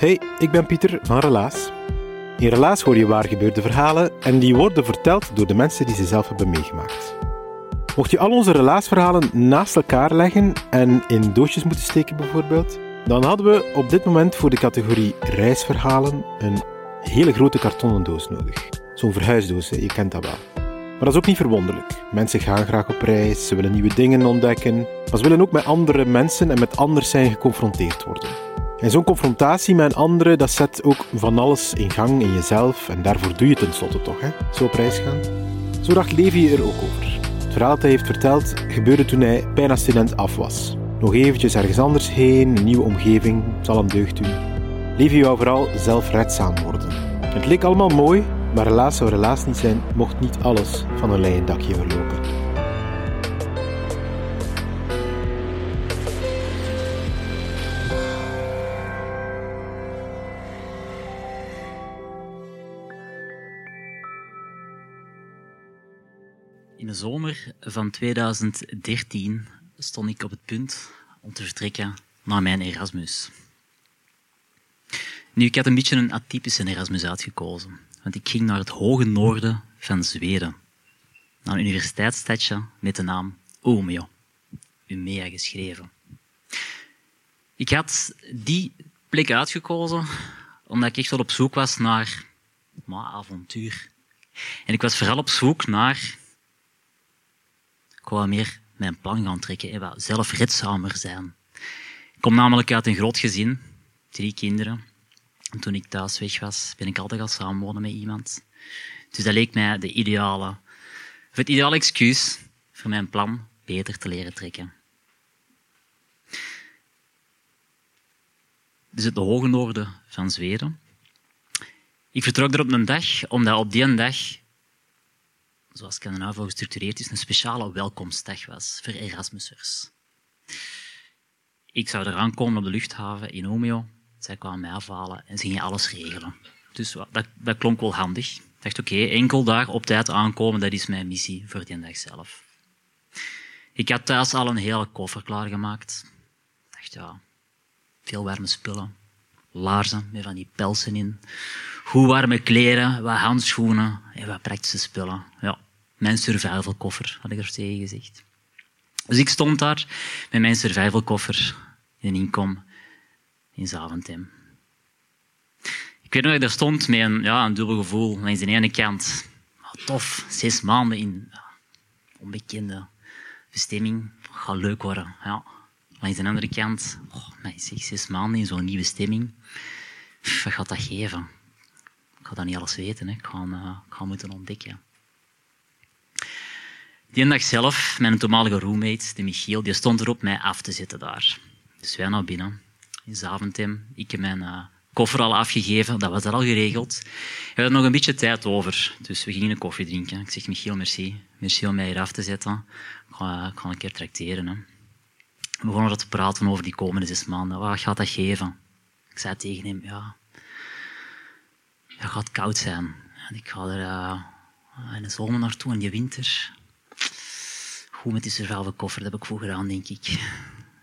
Hey, ik ben Pieter van Relaas. In Relaas hoor je waar gebeurde verhalen en die worden verteld door de mensen die ze zelf hebben meegemaakt. Mocht je al onze relaasverhalen naast elkaar leggen en in doosjes moeten steken bijvoorbeeld, dan hadden we op dit moment voor de categorie reisverhalen een hele grote kartonnen doos nodig. Zo'n verhuisdoos, je kent dat wel. Maar dat is ook niet verwonderlijk. Mensen gaan graag op reis, ze willen nieuwe dingen ontdekken, maar ze willen ook met andere mensen en met anders zijn geconfronteerd worden. En zo'n confrontatie met een dat zet ook van alles in gang in jezelf. En daarvoor doe je het tenslotte toch, hè? Zo op reis gaan. Zo dacht Levi er ook over. Het verhaal dat hij heeft verteld gebeurde toen hij bijna student af was. Nog eventjes ergens anders heen, een nieuwe omgeving, zal hem deugd doen. Levi wou vooral zelfredzaam worden. Het leek allemaal mooi, maar helaas zou helaas niet zijn, mocht niet alles van een leien dakje verlopen. In de zomer van 2013 stond ik op het punt om te vertrekken naar mijn Erasmus. Nu, ik had een beetje een atypische Erasmus uitgekozen, want ik ging naar het hoge noorden van Zweden, naar een universiteitsstadje met de naam Umeå, Umea geschreven. Ik had die plek uitgekozen omdat ik echt wel op zoek was naar maar, avontuur. En ik was vooral op zoek naar wou meer mijn plan gaan trekken en wat zelfredzamer zijn. Ik kom namelijk uit een groot gezin, drie kinderen. En toen ik thuis weg was, ben ik altijd gaan samenwonen met iemand. Dus dat leek mij de ideale, het ideale excuus voor mijn plan beter te leren trekken. Dus het hoge noorden van Zweden. Ik vertrok er op een dag, omdat op die dag zoals Scandinavo gestructureerd is, een speciale welkomstdag was voor Erasmusers. Ik zou eraan komen op de luchthaven in Omeo. Zij kwamen mij afhalen en ze gingen alles regelen. Dus dat, dat klonk wel handig. Ik dacht, oké, enkel daar op tijd aankomen, dat is mijn missie voor die dag zelf. Ik had thuis al een hele koffer klaargemaakt. Ik dacht, ja, veel warme spullen. Laarzen met van die pelsen in. Goed warme kleren, wat handschoenen en wat praktische spullen. Ja, mijn survivalkoffer, had ik er tegen gezegd. Dus ik stond daar met mijn survivalkoffer in een inkom in Zaventem. Ik weet nog dat ik daar stond met een, ja, een dubbel gevoel. Langs de ene kant, oh, tof, zes maanden in onbekende bestemming. Gaat leuk worden. Ja. Langs de andere kant, oh, zeg, zes maanden in zo'n nieuwe stemming. Wat gaat dat geven? Ik ga dat niet alles weten. Hè. Ik, ga, uh, ik ga moeten ontdekken. Die dag zelf, mijn toenmalige roommate, de Michiel, die stond erop mij af te zetten daar. Dus wij naar binnen, in Zaventem. Ik heb mijn uh, koffer al afgegeven, dat was er al geregeld. We hadden nog een beetje tijd over, dus we gingen een koffie drinken. Ik zeg, Michiel, merci. Merci om mij hier af te zetten. Ik ga, ik ga een keer tracteren. Hè. We begonnen te praten over die komende zes maanden. Wat gaat dat geven? Ik zei tegen hem, ja, het gaat koud zijn. En ik ga er uh, in de zomer naartoe, in die winter. Goed met die survival koffer, dat heb ik vroeger aan, denk ik.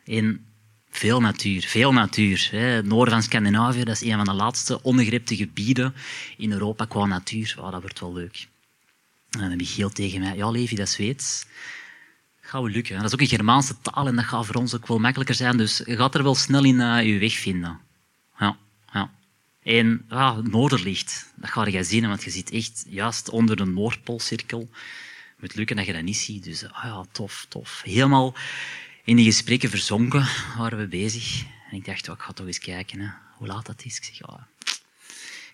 En veel natuur, veel natuur. Het noorden van Scandinavië, dat is een van de laatste ongegripte gebieden in Europa qua natuur. Oh, dat wordt wel leuk. En dan Michiel tegen mij, ja Levi, dat is Zweeds. Gaat wel lukken. Dat is ook een Germaanse taal en dat gaat voor ons ook wel makkelijker zijn. Dus je gaat er wel snel in uh, je weg vinden. Ja, ja. En ja, het noorderlicht, dat ga je zien, want je zit echt juist onder de Noordpoolcirkel. Moet lukken dat je dat niet ziet. Dus ah ja, tof, tof. Helemaal in die gesprekken verzonken waren we bezig. En ik dacht, ik ga toch eens kijken hè, hoe laat dat is. Ik zeg, ja,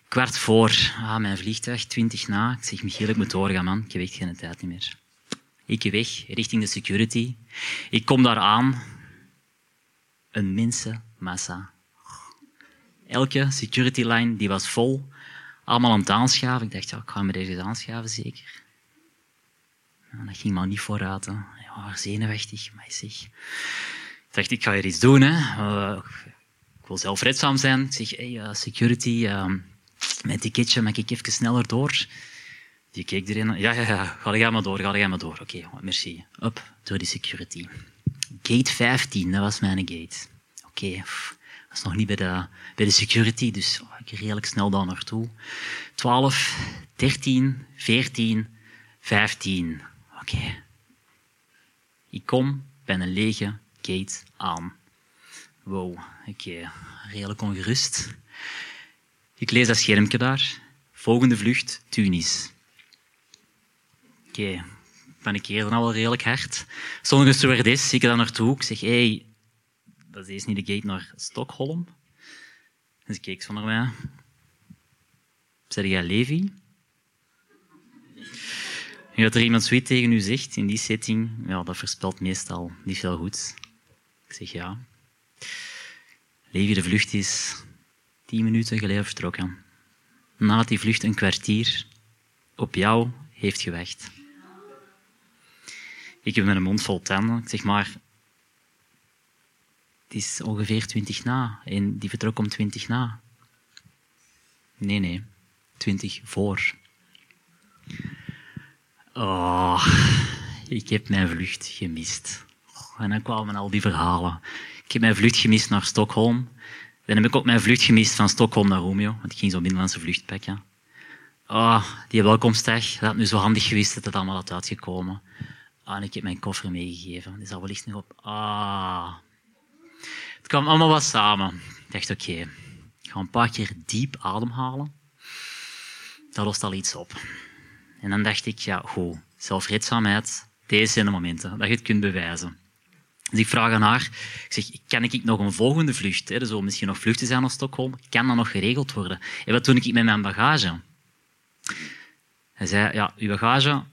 kwart voor ah, mijn vliegtuig, twintig na. Ik zeg, Michiel, ik moet doorgaan, man. Ik heb echt geen tijd meer. Ik weg, richting de security. Ik kom daar aan. Een mensenmassa. Elke security line die was vol. Allemaal aan het aanschaven. Ik dacht, ja, ik ga me deze aanschaven, zeker. Dat ging maar niet vooruit. Ja, zenuwachtig, maar zeg. Ik dacht, ik ga hier iets doen. Hè. Uh, ik wil zelfredzaam zijn. Ik zeg, hey, uh, security, uh, mijn ticketje, mag ik even sneller door? Die keek erin. Ja, ja, ja. Ga jij maar door, ga jij maar door. Oké, merci. Up, door die security. Gate 15, dat was mijn gate. Oké, okay, dat was nog niet bij de, bij de security, dus oh, ik redelijk snel daar naartoe. 12, 13, 14, 15. Oké. Ik kom bij een lege gate aan. Wow, ben redelijk ongerust. Ik lees dat schermpje daar. Volgende vlucht, Tunis. Oké, okay. ben ik hier dan al redelijk hard. Sommige stewardess zie ik daar naartoe. Ik zeg, hé, hey, dat is niet de gate naar Stockholm. Dus ik keek zo naar mij. Zeg jij Levi? En dat er iemand zoiets tegen u zegt in die setting, ja, dat voorspelt meestal niet veel goed. Ik zeg ja. Levi, de vlucht is tien minuten geleden vertrokken. Nadat die vlucht een kwartier op jou heeft gewacht. Ik heb een mond vol tanden. Ik zeg maar, het is ongeveer twintig na. En die vertrok om twintig na. Nee, nee. Twintig voor. Oh, ik heb mijn vlucht gemist. En dan kwamen al die verhalen. Ik heb mijn vlucht gemist naar Stockholm. Dan heb ik ook mijn vlucht gemist van Stockholm naar Romeo, want ik ging zo'n binnenlandse vlucht pakken. Oh, die welkomstdag, dat had nu zo handig geweest dat het allemaal had uitgekomen. Ah, ik heb mijn koffer meegegeven. Die zal wellicht nog op. Ah. Het kwam allemaal wat samen. Ik dacht, oké, ik ga een paar keer diep ademhalen. Dat lost al iets op. En dan dacht ik, ja, goed, zelfredzaamheid, deze zijn de momenten dat je het kunt bewijzen. Dus ik vraag aan haar, ik zeg, kan ik nog een volgende vlucht, hè, er zullen misschien nog vluchten zijn naar Stockholm, kan dat nog geregeld worden? En wat doe ik met mijn bagage? Hij zei, ja, uw bagage,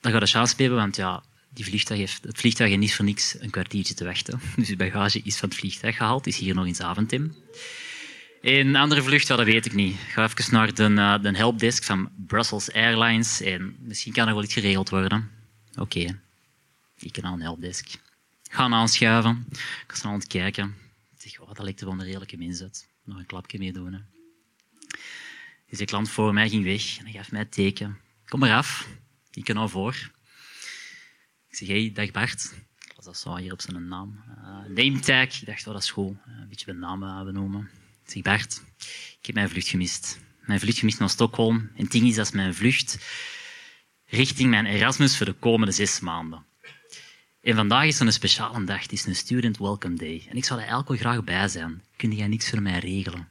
dat gaat de chance hebben, want ja, die vliegtuig heeft, het vliegtuig heeft niet voor niks een kwartiertje te wachten. Dus uw bagage is van het vliegtuig gehaald, is hier nog in Zaventem. Een andere vlucht, dat weet ik niet. Ik ga even naar de, uh, de helpdesk van Brussels Airlines en misschien kan er wel iets geregeld worden. Oké, ik kan aan een helpdesk. Gaan aanschuiven. Ik snel aan het kijken. Ik zeg, oh, dat lijkt er wel een redelijke uit. Nog een klapje mee doen. Dus de klant voor mij ging weg en gaf mij het teken. Kom maar af. Ik kan nou voor. Ik zeg, hey, dag Bart. Was dat zo hier op zijn naam. Uh, name tag. Ik dacht, oh, dat is goed. Een beetje naam benoemen. Ik zeg, Bart, ik heb mijn vlucht gemist. Mijn vlucht gemist naar Stockholm. En ding is, dat is mijn vlucht richting mijn Erasmus voor de komende zes maanden. En vandaag is een speciale dag. Het is een Student Welcome Day. En ik zou er wel graag bij zijn. Kun jij niks voor mij regelen?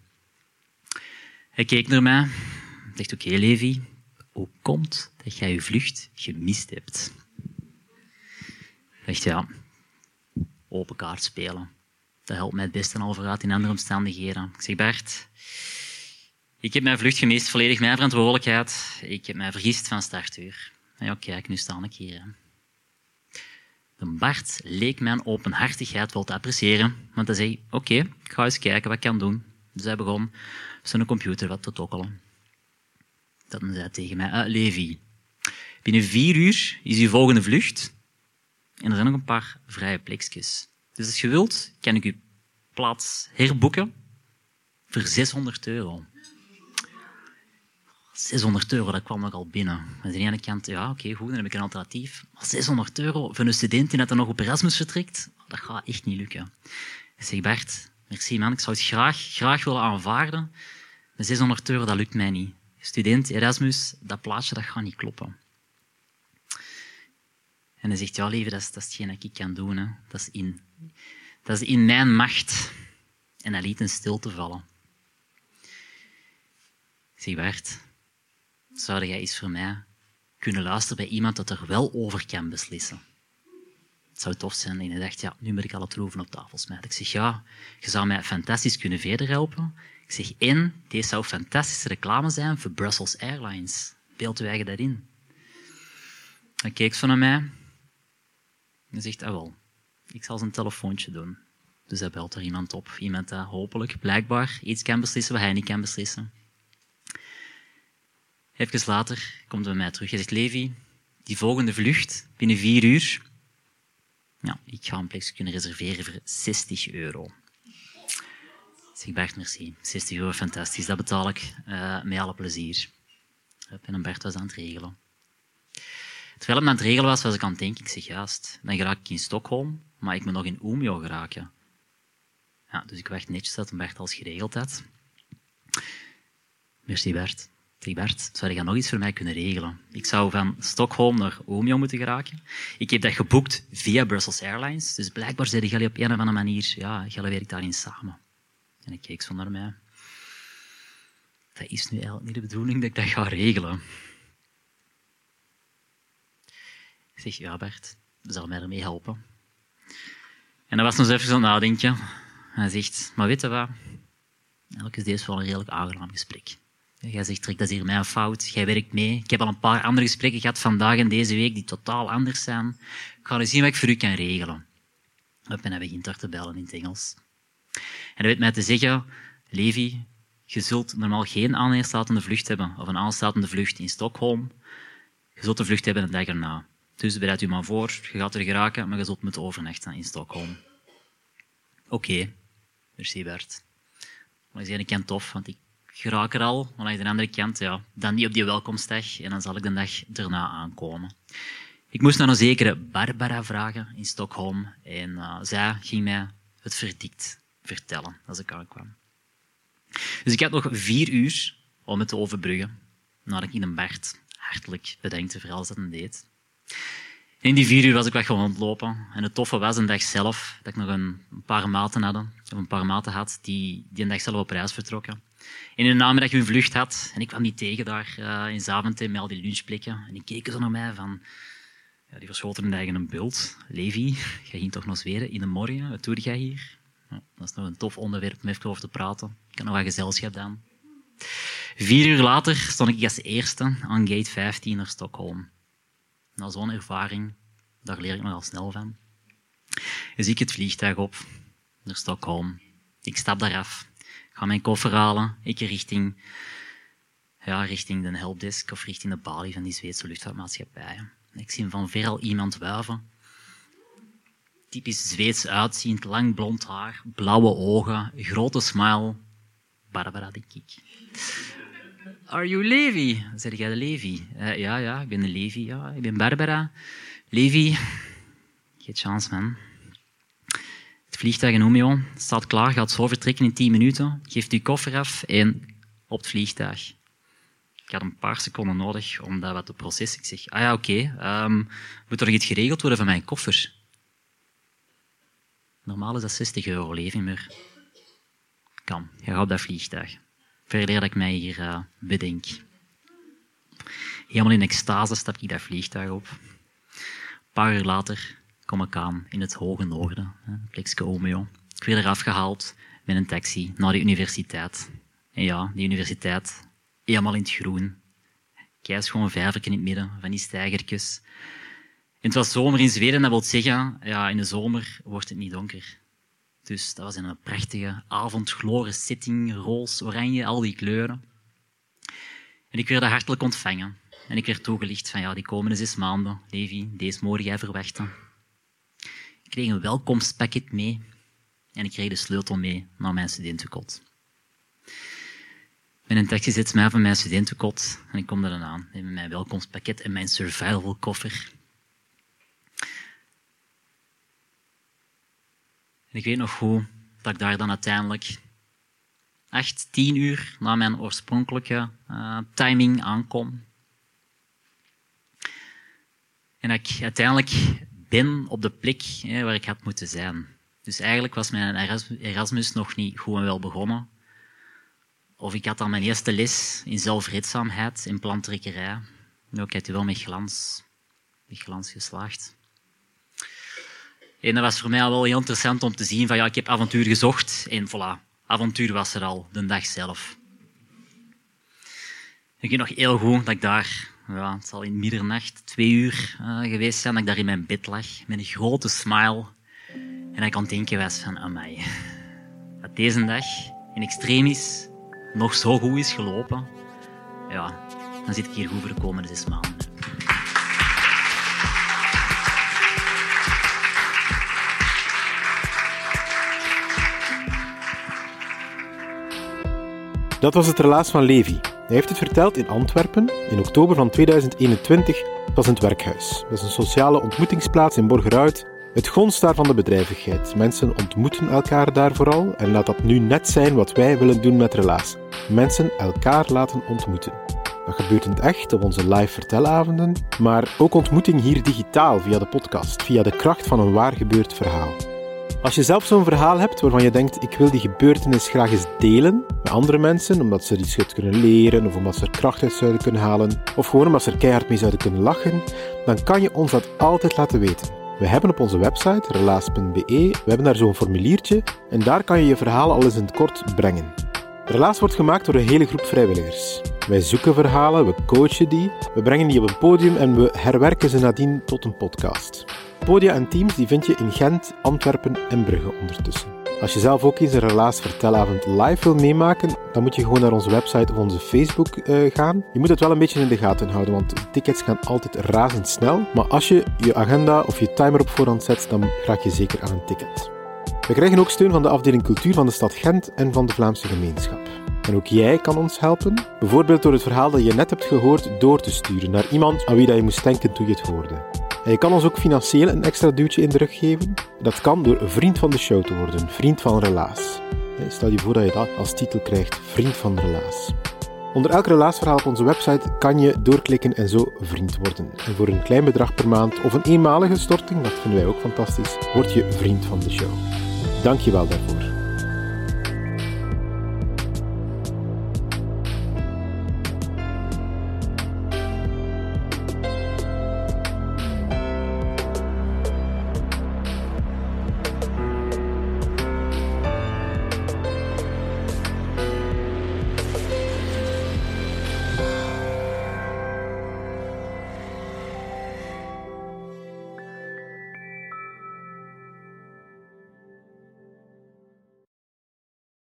Hij keek naar mij. Zegt, oké, okay, Levi. Hoe komt dat jij je vlucht gemist hebt? Dacht, ja, open kaart spelen. Dat helpt mij het beste al vooruit in andere omstandigheden. Ik zeg, Bert, ik heb mijn vlucht gemist, volledig mijn verantwoordelijkheid. Ik heb mij vergist van startuur. Ja, kijk, nu sta ik hier. De Bart leek mijn openhartigheid wel te appreciëren, want hij zei, oké, ik ga eens kijken wat ik kan doen. Dus hij begon zijn computer wat te tokkelen. Dan zei hij tegen mij, ah, Levi, binnen vier uur is uw volgende vlucht en er zijn nog een paar vrije plekjes. Dus als je wilt, kan ik uw plaats herboeken voor 600 euro. 600 euro, dat kwam nogal binnen. Aan de ene kant, ja, oké, goed, dan heb ik een alternatief. Maar 600 euro voor een student die net nog op Erasmus vertrekt, dat gaat echt niet lukken. Ik zeg, Bert, merci man, ik zou het graag, graag willen aanvaarden. Maar 600 euro, dat lukt mij niet. Student, Erasmus, dat plaatje, dat gaat niet kloppen. En hij zegt, ja, leven, dat is, dat is hetgeen ik kan doen. Hè. Dat, is in, dat is in mijn macht. En hij liet een stilte vallen. Ik zeg, Bert, zou jij eens voor mij kunnen luisteren bij iemand dat er wel over kan beslissen? het zou tof zijn. En hij dacht, ja, nu moet ik alle troeven op tafel smijten. Ik zeg, ja, je zou mij fantastisch kunnen verder helpen. Ik zeg, één, deze zou fantastische reclame zijn voor Brussels Airlines. Beeld daarin? Hij keek zo naar mij. En zegt, ah wel, ik zal zijn telefoontje doen. Dus hij belt er iemand op. Iemand dat hopelijk, blijkbaar, iets kan beslissen wat hij niet kan beslissen. Even later komt hij bij mij terug. Hij zegt, Levi, die volgende vlucht, binnen vier uur, ja, ik ga een plekje kunnen reserveren voor 60 euro. Zeg Bert, merci. 60 euro, fantastisch. Dat betaal ik uh, met alle plezier. En Bert was aan het regelen. Terwijl hij aan het regelen was, was ik aan het denken, ik zeg juist, dan geraak ik in Stockholm, maar ik moet nog in Umeå geraken. Ja, dus ik wacht netjes dat Bert als geregeld had. Merci Bert. Zeg Bert, zou je nog iets voor mij kunnen regelen? Ik zou van Stockholm naar Umeå moeten geraken. Ik heb dat geboekt via Brussels Airlines, dus blijkbaar zijn jullie op een of andere manier, ja, jullie werken daarin samen. En ik keek zo naar mij. Dat is nu eigenlijk niet de bedoeling dat ik dat ga regelen. Ik zeg, ja Bert, zal mij ermee helpen. En dan was nog even zo'n nadenkje. Hij zegt, maar weet je wat? Eigenlijk is deze wel een redelijk aangenaam gesprek. Jij zegt, dat is hier mijn fout. Jij werkt mee. Ik heb al een paar andere gesprekken gehad vandaag en deze week die totaal anders zijn. Ik ga eens zien wat ik voor u kan regelen. En hij begint daar te bellen in het Engels. En hij weet mij te zeggen, Levi, je zult normaal geen aansluitende vlucht hebben, of een aansluitende vlucht in Stockholm. Je zult een vlucht hebben een dag erna. Dus bereid u maar voor, je gaat er geraken, maar je zult moeten overnachten in Stockholm. Oké, okay. merci Bert. Maar is ken tof, want ik geraak er al, maar aan de andere kant, ja, dan niet op die welkomstdag en dan zal ik de dag erna aankomen. Ik moest naar een zekere Barbara vragen in Stockholm en uh, zij ging mij het verdikt vertellen als ik aankwam. Dus ik had nog vier uur om het te overbruggen, nadat ik in een Bart hartelijk bedankte voor alles dat hij deed. In die vier uur was ik weg gewoon ontlopen. En het toffe was een dag zelf dat ik nog een, paar maten had, of een paar maten had, die, die een dag zelf op reis vertrokken. En in de namiddag een vlucht had. En ik kwam niet tegen daar uh, in Zaventem met al die lunchplekken. En die keken zo naar mij van... Ja, die verschoten hun eigen een bult. Levi, jij ging toch nog zweren in de morgen? Wat doe jij hier? Ja, dat is nog een tof onderwerp om even over te praten. Ik heb nog wat gezelschap dan. Vier uur later stond ik als eerste aan gate 15 naar Stockholm. Na zo'n ervaring, daar leer ik nogal snel van. Dus ik het vliegtuig op naar Stockholm. Ik stap daar af, ga mijn koffer halen, ik richting, ja, richting de helpdesk of richting de balie van die Zweedse luchtvaartmaatschappij. Ik zie van ver al iemand wuiven. Typisch Zweeds uitziend, lang blond haar, blauwe ogen, grote smile. Barbara, denk ik. Are you Levi? Zeg jij de Levi? Uh, ja, ja, ik ben de Levi. Ja, ik ben Barbara. Levi, geen chance, man. Het vliegtuig in Umeå staat klaar, gaat zo vertrekken in 10 minuten. Geeft uw koffer af en op het vliegtuig. Ik had een paar seconden nodig om dat wat te processen. Ik zeg, ah ja, oké, um, moet er iets geregeld worden van mijn koffer? Normaal is dat 60 euro, Levi, maar kan. Je gaat op dat vliegtuig verder dat ik mij hier uh, bedenk. Helemaal in extase stap ik dat vliegtuig op. Een paar uur later kom ik aan in het hoge noorden, plekje Omeo. Ik werd eraf gehaald met een taxi naar de universiteit. En ja, die universiteit, helemaal in het groen. Kijk, gewoon een vijvertje in het midden van die steigertjes. En het was zomer in Zweden, dat wil zeggen, ja, in de zomer wordt het niet donker. Dus dat was een prachtige avondgloren setting, roze, oranje, al die kleuren. En ik werd hartelijk ontvangen. En ik werd toegelicht van, ja, die komende zes maanden, Levi, deze mogen jij verwachten. Ik kreeg een welkomstpakket mee en ik kreeg de sleutel mee naar mijn studentenkot. Met een taxi zet mij van mijn studentenkot en ik kom er aan met mijn welkomstpakket en mijn survival Ik weet nog hoe dat ik daar dan uiteindelijk echt tien uur na mijn oorspronkelijke uh, timing aankom. En dat ik uiteindelijk ben op de plek hè, waar ik had moeten zijn. Dus eigenlijk was mijn Erasmus nog niet goed en wel begonnen. Of ik had dan mijn eerste les in zelfredzaamheid, in plantrekkerij. Nou, ik heb wel met glans, met glans geslaagd. En dat was voor mij al wel heel interessant om te zien van ja, ik heb avontuur gezocht en voilà, avontuur was er al, de dag zelf. Ik weet nog heel goed dat ik daar, ja, het zal in middernacht, twee uur uh, geweest zijn, dat ik daar in mijn bed lag met een grote smile en dat ik aan het denken was van, amai, dat deze dag in extremis nog zo goed is gelopen, ja, dan zit ik hier goed voor de komende zes maanden. Dat was het relaas van Levi. Hij heeft het verteld in Antwerpen in oktober van 2021. Het was in het werkhuis. Dat is een sociale ontmoetingsplaats in Borgerhout. Het gonst daar van de bedrijvigheid. Mensen ontmoeten elkaar daar vooral en laat dat nu net zijn wat wij willen doen met Relaas. Mensen elkaar laten ontmoeten. Dat gebeurt in het echt op onze live vertelavonden, maar ook ontmoeting hier digitaal via de podcast, via de kracht van een waar gebeurd verhaal. Als je zelf zo'n verhaal hebt waarvan je denkt, ik wil die gebeurtenis graag eens delen met andere mensen, omdat ze er iets kunnen leren, of omdat ze er kracht uit zouden kunnen halen, of gewoon omdat ze er keihard mee zouden kunnen lachen, dan kan je ons dat altijd laten weten. We hebben op onze website, relaas.be, we hebben daar zo'n formuliertje en daar kan je je verhaal al eens in het kort brengen. Relaas wordt gemaakt door een hele groep vrijwilligers. Wij zoeken verhalen, we coachen die, we brengen die op een podium en we herwerken ze nadien tot een podcast. Podia en teams die vind je in Gent, Antwerpen en Brugge ondertussen. Als je zelf ook eens een relaas vertelavond live wil meemaken, dan moet je gewoon naar onze website of onze Facebook uh, gaan. Je moet het wel een beetje in de gaten houden, want tickets gaan altijd razendsnel. Maar als je je agenda of je timer op voorhand zet, dan raak je zeker aan een ticket. We krijgen ook steun van de afdeling cultuur van de stad Gent en van de Vlaamse gemeenschap. En ook jij kan ons helpen, bijvoorbeeld door het verhaal dat je net hebt gehoord door te sturen naar iemand aan wie dat je moest denken toen je het hoorde. En je kan ons ook financieel een extra duwtje in de rug geven. Dat kan door vriend van de show te worden, vriend van Relaas. Stel je voor dat je dat als titel krijgt, vriend van Relaas. Onder elk relaasverhaal op onze website kan je doorklikken en zo vriend worden. En voor een klein bedrag per maand of een eenmalige storting, dat vinden wij ook fantastisch, word je vriend van de show. Dank je wel daarvoor.